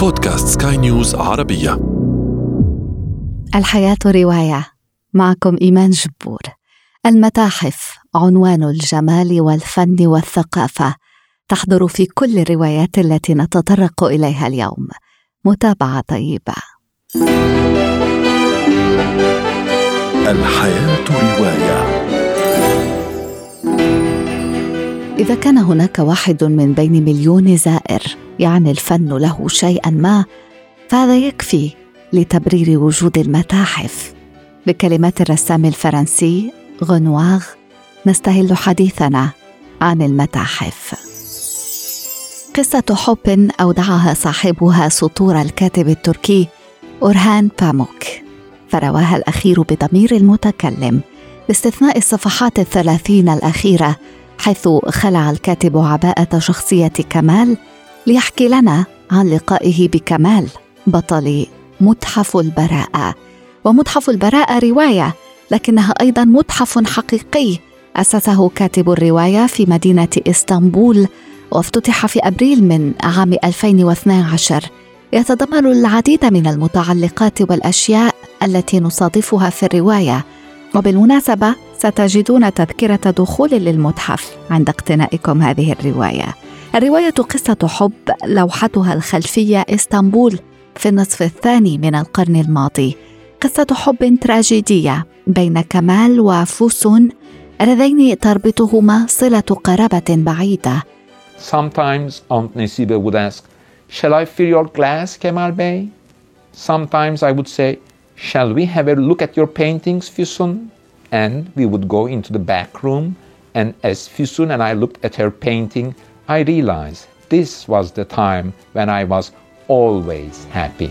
بودكاست سكاي نيوز عربية. الحياة رواية. معكم إيمان جبور. المتاحف عنوان الجمال والفن والثقافة تحضر في كل الروايات التي نتطرق إليها اليوم. متابعة طيبة. الحياة رواية. إذا كان هناك واحد من بين مليون زائر يعني الفن له شيئا ما فهذا يكفي لتبرير وجود المتاحف. بكلمات الرسام الفرنسي غنواغ نستهل حديثنا عن المتاحف. قصة حب أودعها صاحبها سطور الكاتب التركي أورهان باموك. فرواها الأخير بضمير المتكلم. باستثناء الصفحات الثلاثين الأخيرة حيث خلع الكاتب عباءة شخصية كمال ليحكي لنا عن لقائه بكمال بطل متحف البراءة. ومتحف البراءة رواية لكنها أيضا متحف حقيقي. أسسه كاتب الرواية في مدينة إسطنبول وافتتح في أبريل من عام 2012 يتضمن العديد من المتعلقات والأشياء التي نصادفها في الرواية. وبالمناسبة ستجدون تذكرة دخول للمتحف عند اقتنائكم هذه الرواية. الرواية قصة حب لوحتها الخلفية اسطنبول في النصف الثاني من القرن الماضي. قصة حب تراجيدية بين كمال وفوسون اللذين تربطهما صلة قرابة بعيدة. Sometimes Aunt Nesibe would ask, Shall I fill your glass, Kemal Bey? Sometimes I would say, Shall we have a look at your paintings, Füsun? And we would go into the back room, and as Füsun and I looked at her painting, I realized this was the time when I was always happy.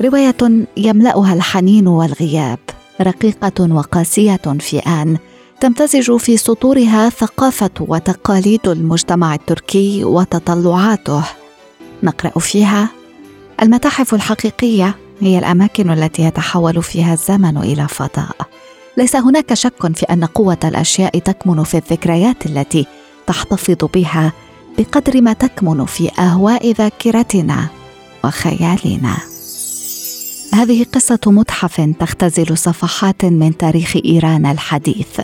رواية يملأها الحنين والغياب، رقيقة وقاسية في آن، تمتزج في سطورها ثقافة وتقاليد المجتمع التركي وتطلعاته. نقرأ فيها المتاحف الحقيقية هي الأماكن التي يتحول فيها الزمن إلى فضاء ليس هناك شك في أن قوة الأشياء تكمن في الذكريات التي تحتفظ بها بقدر ما تكمن في أهواء ذاكرتنا وخيالنا. هذه قصة متحف تختزل صفحات من تاريخ إيران الحديث.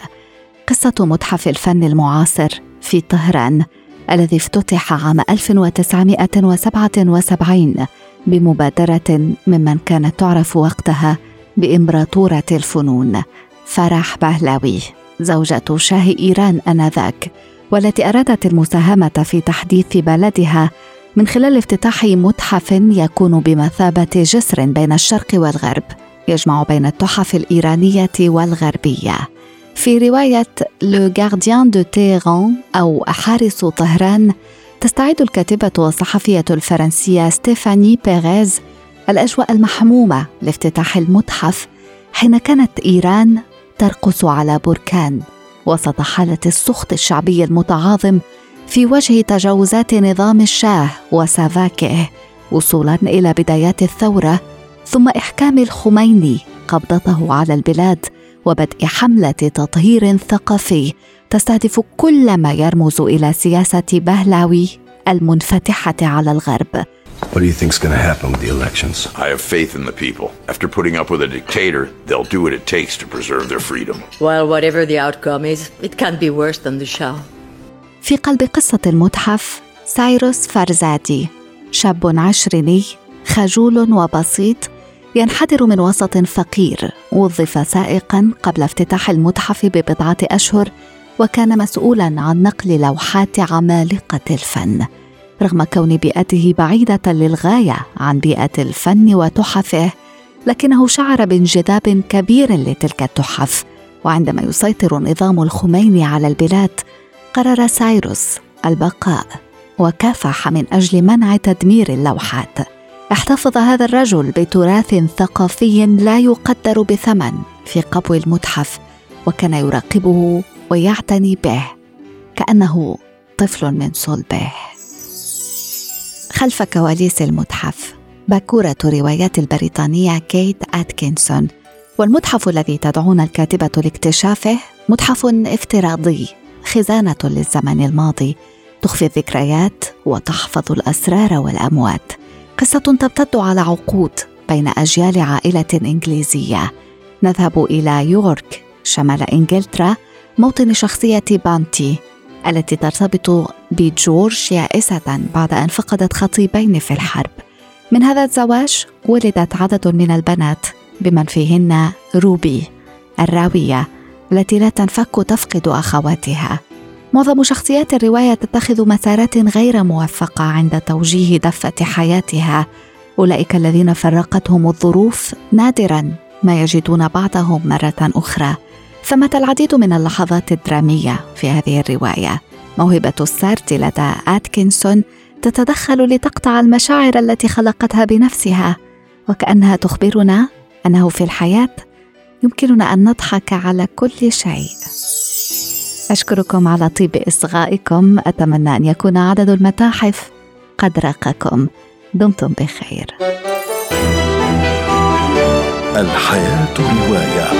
قصة متحف الفن المعاصر في طهران الذي افتتح عام 1977 بمبادرة ممن كانت تعرف وقتها بإمبراطورة الفنون فرح بهلاوي زوجة شاه إيران آنذاك. والتي أرادت المساهمة في تحديث بلدها من خلال افتتاح متحف يكون بمثابة جسر بين الشرق والغرب يجمع بين التحف الإيرانية والغربية. في رواية Le Gardien de Téhéran أو حارس طهران تستعيد الكاتبة والصحفية الفرنسية ستيفاني بيريز الأجواء المحمومة لافتتاح المتحف حين كانت إيران ترقص على بركان. وسط حالة السخط الشعبي المتعاظم في وجه تجاوزات نظام الشاه وسافاكه وصولا إلى بدايات الثورة ثم إحكام الخميني قبضته على البلاد وبدء حملة تطهير ثقافي تستهدف كل ما يرمز إلى سياسة بهلاوي المنفتحة على الغرب. What do you think's going to happen with the elections? I have faith in the people. After putting up with a dictator, they'll do what it takes to preserve their freedom. Well, whatever the outcome is, it can't be worse than the Shah. في قلب قصة المتحف سايروس فرزادي شاب عشريني خجول وبسيط ينحدر من وسط فقير وظف سائقا قبل افتتاح المتحف ببضعة أشهر وكان مسؤولا عن نقل لوحات عمالقه الفن رغم كون بيئته بعيدة للغاية عن بيئة الفن وتحفه لكنه شعر بانجذاب كبير لتلك التحف. وعندما يسيطر نظام الخميني على البلاد قرر سايروس البقاء وكافح من أجل منع تدمير اللوحات. احتفظ هذا الرجل بتراث ثقافي لا يقدر بثمن في قبو المتحف وكان يراقبه ويعتني به كأنه طفل من صلبه. خلف كواليس المتحف. باكورة روايات البريطانية كيت أتكنسون. والمتحف الذي تدعون الكاتبة لاكتشافه متحف افتراضي خزانة للزمن الماضي. تخفي الذكريات وتحفظ الأسرار والأموات. قصة تمتد على عقود بين أجيال عائلة إنجليزية. نذهب إلى يورك شمال إنجلترا موطن شخصية بانتي. التي ترتبط بجورج يائسة بعد أن فقدت خطيبين في الحرب. من هذا الزواج ولدت عدد من البنات بمن فيهن روبي الراوية التي لا تنفك تفقد أخواتها. معظم شخصيات الرواية تتخذ مسارات غير موفقة عند توجيه دفة حياتها. أولئك الذين فرقتهم الظروف نادرا ما يجدون بعضهم مرة أخرى. ثمة العديد من اللحظات الدرامية في هذه الرواية. موهبة السرد لدى آتكنسون تتدخل لتقطع المشاعر التي خلقتها بنفسها وكأنها تخبرنا أنه في الحياة يمكننا أن نضحك على كل شيء. أشكركم على طيب إصغائكم. أتمنى أن يكون عدد المتاحف قد راقكم دمتم بخير. الحياة رواية.